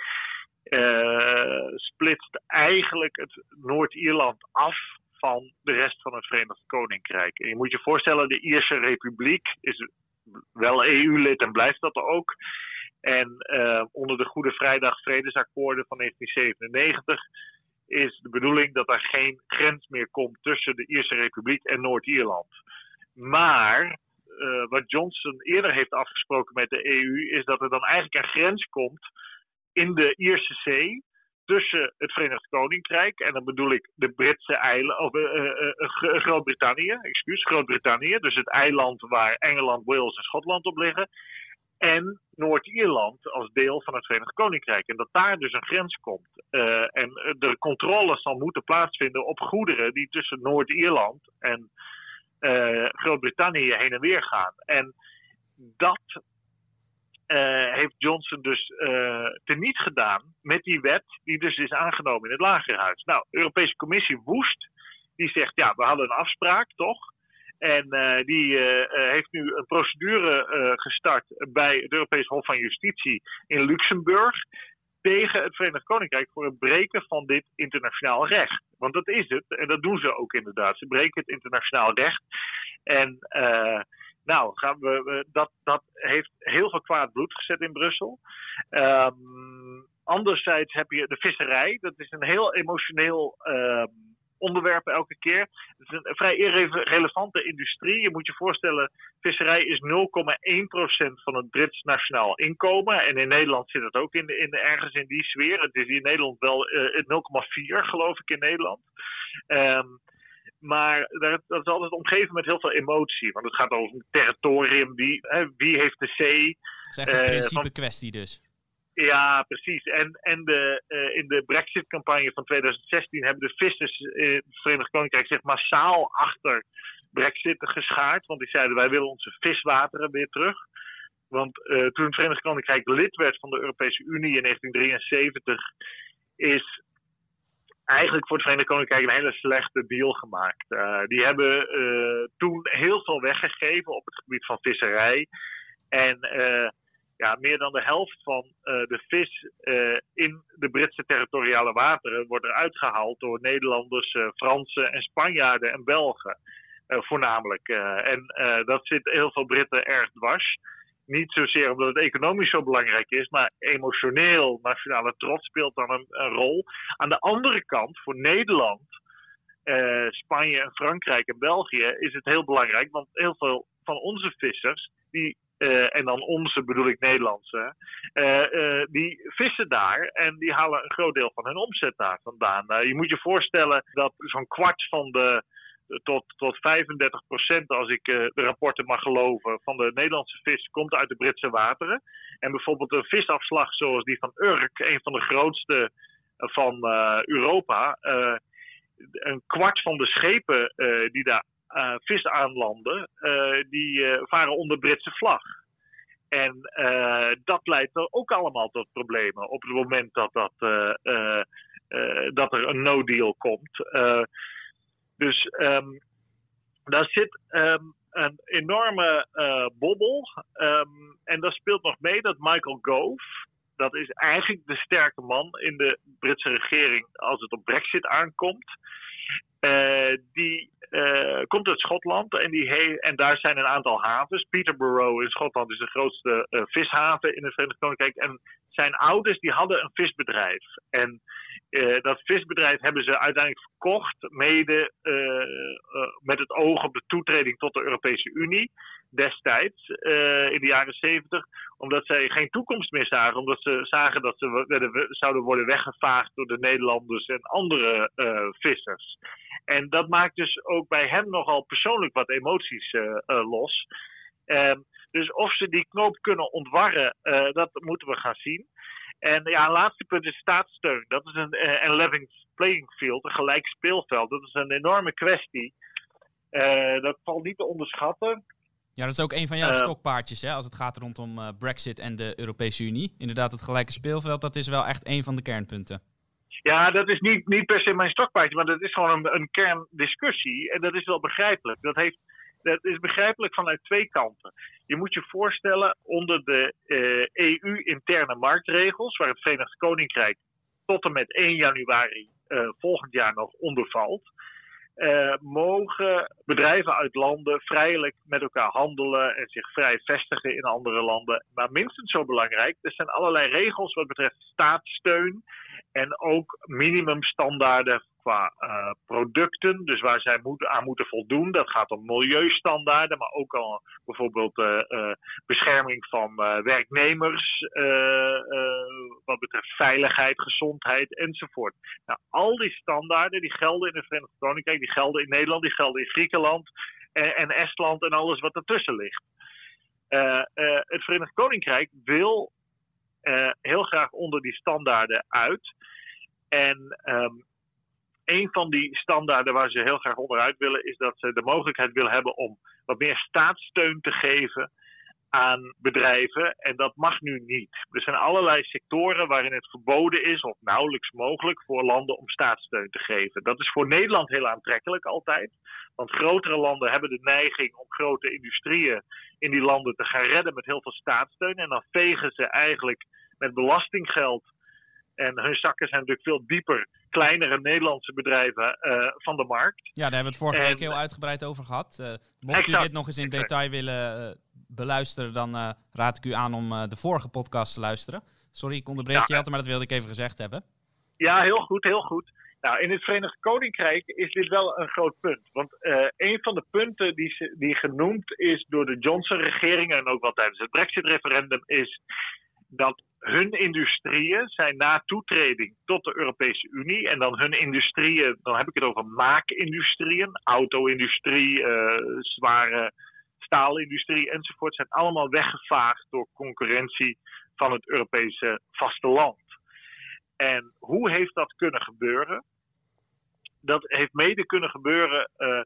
uh, splitst eigenlijk het Noord-Ierland af van de rest van het Verenigd Koninkrijk. En je moet je voorstellen, de Ierse Republiek is wel EU-lid en blijft dat ook. En uh, onder de Goede Vrijdag Vredesakkoorden van 1997 is de bedoeling dat er geen grens meer komt tussen de Ierse Republiek en Noord-Ierland. Maar wat Johnson eerder heeft afgesproken met de EU is dat er dan eigenlijk een grens komt in de Ierse Zee tussen het Verenigd Koninkrijk, en dan bedoel ik de Britse eilanden, of uh, Groot-Brittannië, excuus, Groot-Brittannië, dus het eiland waar Engeland, Wales en Schotland op liggen, en Noord-Ierland als deel van het Verenigd Koninkrijk. En dat daar dus een grens komt. en de controle zal moeten plaatsvinden op goederen die tussen Noord-Ierland en Groot-Brittannië heen en weer gaan. En dat uh, heeft Johnson dus uh, teniet gedaan met die wet die dus is aangenomen in het Lagerhuis. Nou, de Europese Commissie woest. Die zegt, ja, we hadden een afspraak, toch? En uh, die heeft nu een procedure gestart bij het Europees Hof van Justitie in Luxemburg tegen het Verenigd Koninkrijk voor het breken van dit internationaal recht. Want dat is het, en dat doen ze ook inderdaad. Ze breken het internationaal recht. En nou, gaan we, dat, dat heeft heel veel kwaad bloed gezet in Brussel. Um, anderzijds heb je de visserij. Dat is een heel emotioneel um, onderwerp elke keer. Het is een vrij irrelevante industrie. Je moet je voorstellen, visserij is 0,1% van het Brits nationaal inkomen. En in Nederland zit het ook in, in, ergens in die sfeer. Het is in Nederland wel uh, eh, 0,4 geloof ik in Nederland. Um, maar dat is altijd omgeven met heel veel emotie. Want het gaat over een territorium. Wie, hè, wie heeft de zee? Dat is echt een uh, principe kwestie dus. Ja, precies. En, en de, uh, in de Brexit-campagne van 2016 hebben de vissers in het Verenigd Koninkrijk zich massaal achter Brexit geschaard. Want die zeiden: wij willen onze viswateren weer terug. Want uh, toen het Verenigd Koninkrijk lid werd van de Europese Unie in 1973, is eigenlijk voor het Verenigd Koninkrijk een hele slechte deal gemaakt. Uh, die hebben uh, toen heel veel weggegeven op het gebied van visserij. En uh, ja, meer dan de helft van de vis in de Britse territoriale wateren wordt eruit gehaald door Nederlanders, Fransen en Spanjaarden en Belgen. voornamelijk. en dat zit heel veel Britten erg dwars. Niet zozeer omdat het economisch zo belangrijk is, maar emotioneel, nationale trots speelt dan een, rol. Aan de andere kant, voor Nederland, uh, Spanje en Frankrijk en België, is het heel belangrijk. Want heel veel van onze vissers, die, uh, en dan onze bedoel ik Nederlandse, uh, die vissen daar en die halen een groot deel van hun omzet daar vandaan. je moet je voorstellen dat zo'n kwart van de tot, tot 35 procent, als ik uh, de rapporten mag geloven, van de Nederlandse vis komt uit de Britse wateren. En bijvoorbeeld een visafslag zoals die van Urk, een van de grootste van uh, Europa. Een kwart van de schepen die daar vis aanlanden, die varen onder Britse vlag. En dat leidt er ook allemaal tot problemen op het moment dat, dat, dat er een no-deal komt. Dus um, daar zit um, een enorme uh, bobbel. Um, en daar speelt nog mee dat Michael Gove, dat is eigenlijk de sterke man in de Britse regering als het op Brexit aankomt. Uh, die uh, komt uit Schotland en, die he en daar zijn een aantal havens. Peterborough in Schotland is de grootste vishaven in het Verenigd Koninkrijk. En zijn ouders die hadden een visbedrijf. En uh, dat visbedrijf hebben ze uiteindelijk verkocht, mede uh, met het oog op de toetreding tot de Europese Unie destijds, in de jaren zeventig, omdat zij geen toekomst meer zagen, omdat ze zagen dat ze zouden worden weggevaagd door de Nederlanders en andere vissers. En dat maakt dus ook bij hem nogal persoonlijk wat emoties los. Ehm, dus of ze die knoop kunnen ontwarren, dat moeten we gaan zien. En ja, een laatste punt is staatssteun. Dat is een, uh, een level playing field, een gelijk speelveld. Dat is een enorme kwestie. Uh, dat valt niet te onderschatten. Ja, dat is ook een van jouw uh, stokpaardjes hè, als het gaat rondom uh, Brexit en de Europese Unie. Inderdaad, het gelijke speelveld, dat is wel echt een van de kernpunten. Ja, dat is niet, niet per se mijn stokpaardje, maar dat is gewoon een, een kerndiscussie. En dat is wel begrijpelijk. Dat heeft dat is begrijpelijk vanuit twee kanten. Je moet je voorstellen, onder de uh, eh, EU-interne marktregels, waar het Verenigd Koninkrijk tot en met 1 januari uh, volgend jaar nog onder valt, uh, mogen bedrijven uit landen vrijelijk met elkaar handelen en zich vrij vestigen in andere landen. Maar minstens zo belangrijk, er zijn allerlei regels wat betreft staatssteun En ook minimumstandaarden qua uh, producten, dus waar zij aan moeten voldoen. Dat gaat om milieustandaarden, maar ook al bijvoorbeeld uh, uh, bescherming van werknemers, wat betreft veiligheid, gezondheid enzovoort. Nou, al die standaarden die gelden in het Verenigd Koninkrijk, die gelden in Nederland, die gelden in Griekenland en, en Estland en alles wat ertussen ligt. het Verenigd Koninkrijk wil heel graag onder die standaarden uit. En um, een van die standaarden waar ze heel graag onderuit willen, is dat ze de mogelijkheid willen hebben om wat meer staatssteun te geven aan bedrijven. En dat mag nu niet. Er zijn allerlei sectoren waarin het verboden is, of nauwelijks mogelijk, voor landen om staatssteun te geven. Dat is voor Nederland heel aantrekkelijk altijd. Want grotere landen hebben de neiging om grote industrieën in die landen te gaan redden met heel veel staatssteun. En dan vegen ze eigenlijk met belastinggeld en hun zakken zijn natuurlijk veel dieper. Kleinere Nederlandse bedrijven uh, van de markt. Ja, daar hebben we het vorige week heel uitgebreid over gehad. Uh, mocht u dit nog eens in detail willen uh, beluisteren, dan raad ik u aan om de vorige podcast te luisteren. Sorry, ik onderbreek ja, je altijd, maar dat wilde ik even gezegd hebben. Ja, heel goed, heel goed. Nou, in het Verenigd Koninkrijk is dit wel een groot punt. Want een van de punten die, die genoemd is door de Johnson-regering en ook wel tijdens het Brexit-referendum is dat hun industrieën zijn na toetreding tot de Europese Unie. En dan hun industrieën, dan heb ik het over maakindustrieën, auto-industrie, uh, zware staalindustrie enzovoort, zijn allemaal weggevaagd door concurrentie van het Europese vasteland. En hoe heeft dat kunnen gebeuren? Dat heeft mede kunnen gebeuren uh,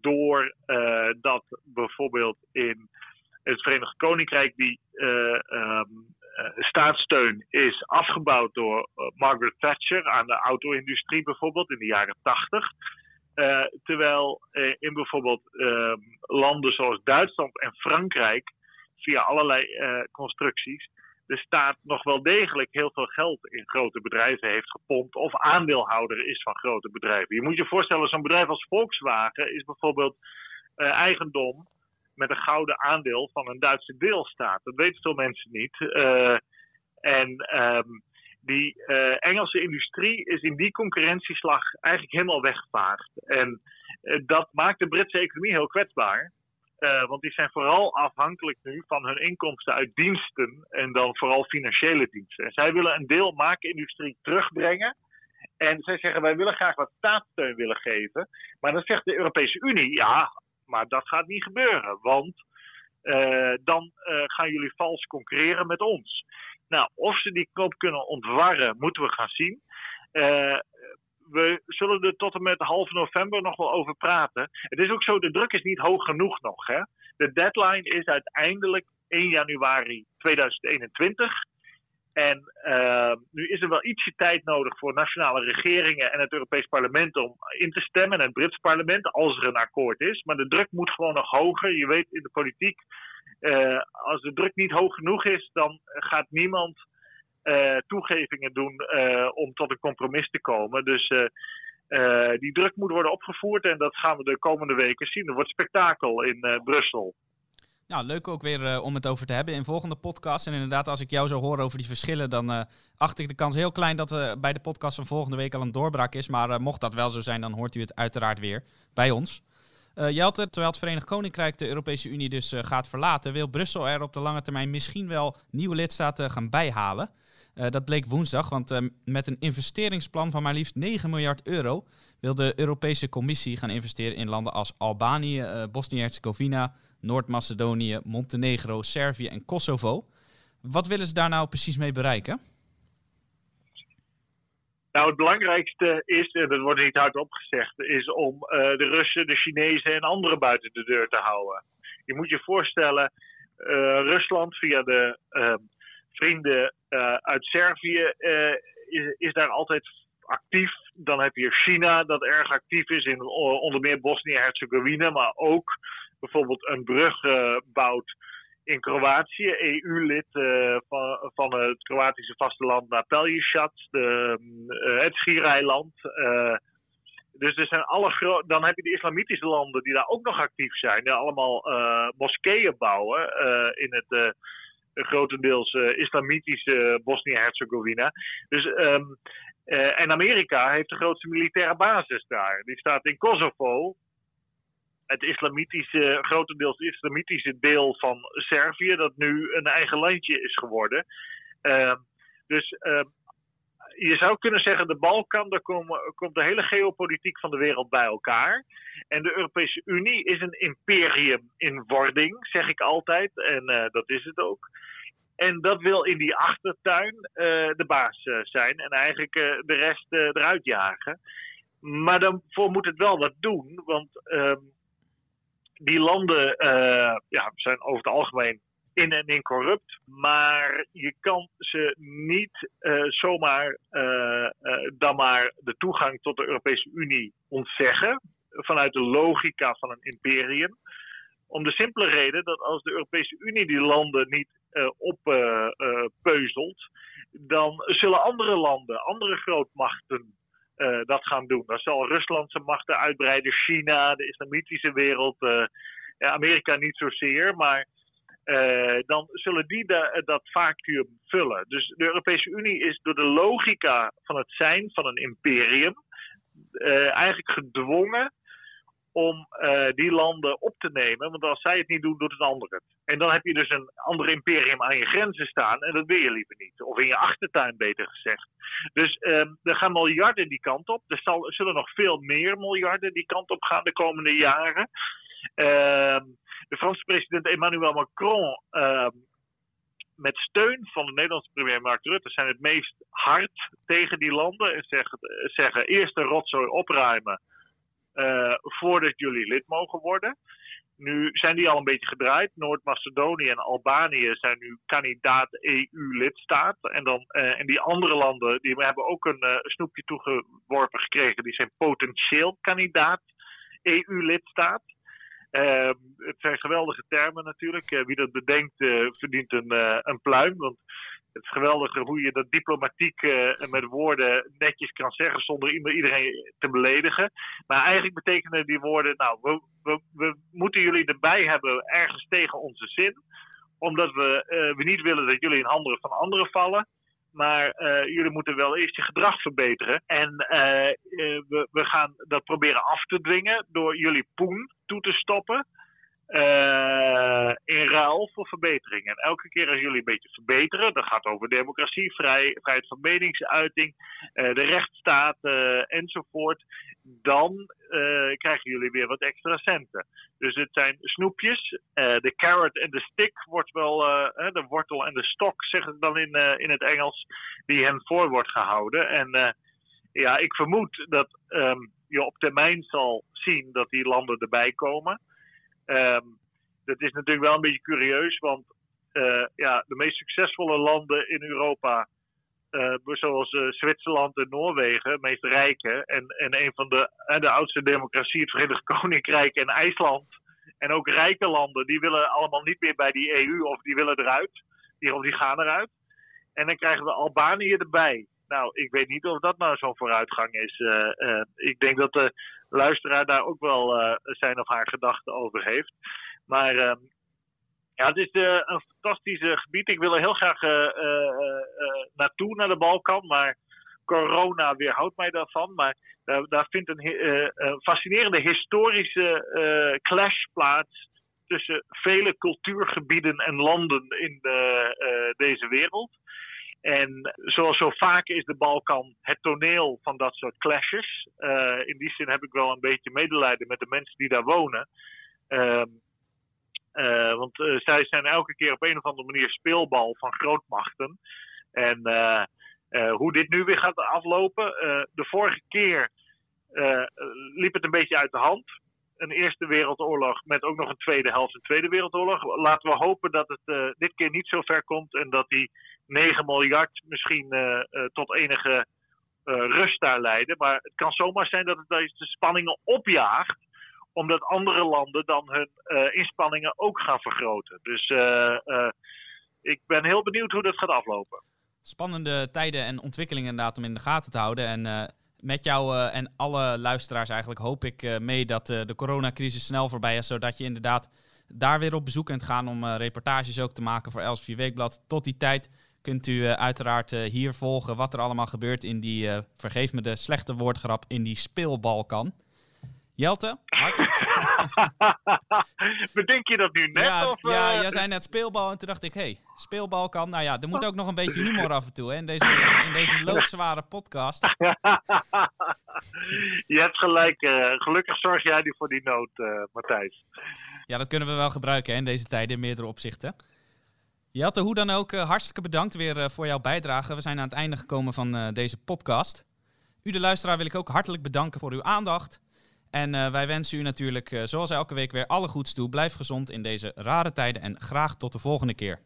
door uh, dat bijvoorbeeld in het Verenigd Koninkrijk die um, staatssteun is afgebouwd door Margaret Thatcher aan de auto-industrie bijvoorbeeld in de jaren 80. Eh, terwijl in bijvoorbeeld ehm, landen zoals Duitsland en Frankrijk via allerlei constructies de staat nog wel degelijk heel veel geld in grote bedrijven heeft gepompt of aandeelhouder is van grote bedrijven. Je moet je voorstellen, zo'n bedrijf als Volkswagen is bijvoorbeeld eigendom met een gouden aandeel van een Duitse deelstaat. Dat weten veel mensen niet. En um, die uh, Engelse industrie is in die concurrentieslag eigenlijk helemaal weggevaagd. En uh, dat maakt de Britse economie heel kwetsbaar. want die zijn vooral afhankelijk nu van hun inkomsten uit diensten en dan vooral financiële diensten. En zij willen een deel maakindustrie terugbrengen. En zij zeggen wij willen graag wat staatssteun willen geven. Maar dan zegt de Europese Unie, ja, maar dat gaat niet gebeuren, want dan gaan jullie vals concurreren met ons. Nou, of ze die knoop kunnen ontwarren, moeten we gaan zien. Uh, we zullen er tot en met half november nog wel over praten. Het is ook zo, de druk is niet hoog genoeg nog. Hè? De deadline is uiteindelijk 1 januari 2021. En uh, nu is er wel ietsje tijd nodig voor nationale regeringen en het Europees Parlement om in te stemmen. En het Brits parlement, als er een akkoord is. Maar de druk moet gewoon nog hoger. Je weet in de politiek, als de druk niet hoog genoeg is, dan gaat niemand uh, toegevingen doen om tot een compromis te komen. Dus die druk moet worden opgevoerd en dat gaan we de komende weken zien. Er wordt spektakel in Brussel. Nou, leuk ook weer om het over te hebben in volgende podcast. En inderdaad, als ik jou zo hoor over die verschillen, dan acht ik de kans heel klein dat er bij de podcast van volgende week al een doorbraak is. Maar mocht dat wel zo zijn, dan hoort u het uiteraard weer bij ons. Jelte, terwijl het Verenigd Koninkrijk de Europese Unie dus gaat verlaten, wil Brussel er op de lange termijn misschien wel nieuwe lidstaten gaan bijhalen. dat bleek woensdag, want met een investeringsplan van maar liefst 9 miljard euro wil de Europese Commissie gaan investeren in landen als Albanië, Bosnië-Herzegovina, Noord-Macedonië, Montenegro, Servië en Kosovo. Wat willen ze daar nou precies mee bereiken? Nou, het belangrijkste is, en dat wordt niet hard opgezegd, is om uh, de Russen, de Chinezen en anderen buiten de deur te houden. Je moet je voorstellen, uh, Rusland via de uh, vrienden uit Servië is, is, daar altijd actief. Dan heb je China, dat erg actief is in onder meer Bosnië-Herzegovina, maar ook bijvoorbeeld een brug bouwt in Kroatië, EU-lid uh, van, van het Kroatische vasteland naar Pelješac, uh, het schiereiland. dus er zijn alle dan heb je de islamitische landen die daar ook nog actief zijn, die allemaal moskeeën bouwen in het grotendeels islamitische Bosnië-Herzegovina. Dus, ehm, en Amerika heeft de grootste militaire basis daar. Die staat in Kosovo, het islamitische, grotendeels islamitische deel van Servië, dat nu een eigen landje is geworden. Ehm, dus ehm, je zou kunnen zeggen, de Balkan, daar komt de hele geopolitiek van de wereld bij elkaar. En de Europese Unie is een imperium in wording, zeg ik altijd. En uh, dat is het ook. En dat wil in die achtertuin uh, de baas uh, zijn en eigenlijk de rest eruit jagen. Maar daarvoor moet het wel wat doen, want ehm, die landen ja, zijn over het algemeen in en in corrupt. Maar je kan ze niet uh, zomaar uh, dan maar de toegang tot de Europese Unie ontzeggen. Vanuit de logica van een imperium. Om de simpele reden dat als de Europese Unie die landen niet oppeuzelt, dan zullen andere landen, andere grootmachten dat gaan doen. Dan zal Rusland zijn machten uitbreiden, China, de islamitische wereld, Amerika niet zozeer, maar uh, dan zullen die dat vacuüm vullen. Dus de Europese Unie is door de logica van het zijn van een imperium eigenlijk gedwongen om uh, die landen op te nemen. Want als zij het niet doen, doet een ander het. En dan heb je dus een ander imperium aan je grenzen staan. En dat wil je liever niet. Of in je achtertuin, beter gezegd. Dus um, er gaan miljarden die kant op. Er zal, zullen nog veel meer miljarden die kant op gaan de komende jaren. Uh, de Franse president Emmanuel Macron uh, met steun van de Nederlandse premier Mark Rutte zijn het meest hard tegen die landen en zeggen, zeggen eerst de rotzooi opruimen voordat jullie lid mogen worden. Nu zijn die al een beetje gedraaid. Noord-Macedonië en Albanië zijn nu kandidaat EU-lidstaat. En, dan, uh, en die andere landen die hebben ook een uh, snoepje toegeworpen gekregen. Die zijn potentieel kandidaat EU-lidstaat. Uh, het zijn geweldige termen natuurlijk. Wie dat bedenkt verdient een, eh, een pluim. Want het is geweldig hoe je dat diplomatiek met woorden netjes kan zeggen zonder iedereen te beledigen. Maar eigenlijk betekenen die woorden, nou, we, we, moeten jullie erbij hebben ergens tegen onze zin. Omdat we, we niet willen dat jullie in handen van anderen vallen. Maar uh, jullie moeten wel eerst je gedrag verbeteren. En we, we gaan dat proberen af te dwingen door jullie poen toe te stoppen. In ruil voor verbetering. En elke keer als jullie een beetje verbeteren, dat gaat over democratie, vrij, vrijheid van meningsuiting, de rechtsstaat enzovoort, dan krijgen jullie weer wat extra centen. Dus het zijn snoepjes. De carrot en de stick wordt wel, de wortel en de stok, zeggen ze dan in, in het Engels, die hen voor wordt gehouden. En ja, ik vermoed dat um, je op termijn zal zien dat die landen erbij komen. Um, dat is natuurlijk wel een beetje curieus, want ja, de meest succesvolle landen in Europa uh, zoals uh, Zwitserland en Noorwegen, het meest rijke, en, en een van de, de oudste democratie, het Verenigd (laughs) Koninkrijk en IJsland, en ook rijke landen, die willen allemaal niet meer bij die EU of die willen eruit, die gaan eruit. En dan krijgen we Albanië erbij. Nou, ik weet niet of dat nou zo'n vooruitgang is. ik denk dat de luisteraar daar ook wel zijn of haar gedachten over heeft. Maar ehm, ja, het is een fantastisch gebied. Ik wil er heel graag naartoe, naar de Balkan. Maar corona weerhoudt mij daarvan. Maar daar, vindt een, fascinerende historische clash plaats tussen vele cultuurgebieden en landen in de, deze wereld. En zoals zo vaak is de Balkan het toneel van dat soort clashes. in die zin heb ik wel een beetje medelijden met de mensen die daar wonen. Ehm, uh, want uh, zij zijn elke keer op een of andere manier speelbal van grootmachten. En hoe dit nu weer gaat aflopen. de vorige keer liep het een beetje uit de hand. Een Eerste Wereldoorlog met ook nog een tweede helft, een Tweede Wereldoorlog. Laten we hopen dat het dit keer niet zo ver komt en dat die 9 miljard misschien tot enige rust daar leiden. Maar het kan zomaar zijn dat het deze spanningen opjaagt omdat andere landen dan hun inspanningen ook gaan vergroten. Dus ik ben heel benieuwd hoe dat gaat aflopen. Spannende tijden en ontwikkelingen inderdaad om in de gaten te houden. En met jou en alle luisteraars eigenlijk hoop ik mee dat de coronacrisis snel voorbij is. Zodat je inderdaad daar weer op bezoek kunt gaan om reportages ook te maken voor Elsevier Weekblad. Tot die tijd kunt u uiteraard hier volgen wat er allemaal gebeurt in die, vergeef me de slechte woordgrap, in die speelbalkan. Jelte. (laughs) Bedenk je dat nu net? Ja, of, ja, eh? jij zei net speelbal en toen dacht ik, hé, hey, speelbal kan. Nou ja, er moet ook nog een beetje humor (laughs) af en toe hè, in, deze, in deze loodzware podcast. (laughs) je hebt gelijk. eh, gelukkig zorg jij nu voor die nood, eh, Matthijs. Ja, dat kunnen we wel gebruiken hè, in deze tijden in meerdere opzichten. Jelte, hoe dan ook, eh, hartstikke bedankt weer eh, voor jouw bijdrage. We zijn aan het einde gekomen van eh, deze podcast. U, de luisteraar, wil ik ook hartelijk bedanken voor uw aandacht. En wij wensen u natuurlijk, zoals elke week, weer alle goeds toe. Blijf gezond in deze rare tijden en graag tot de volgende keer.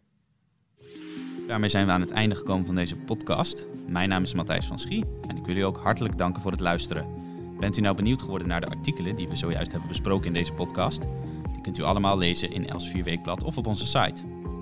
Daarmee zijn we aan het einde gekomen van deze podcast. Mijn naam is Matthijs van Schie en ik wil u ook hartelijk danken voor het luisteren. Bent u nou benieuwd geworden naar de artikelen die we zojuist hebben besproken in deze podcast? Die kunt u allemaal lezen in Els Weekblad of op onze site.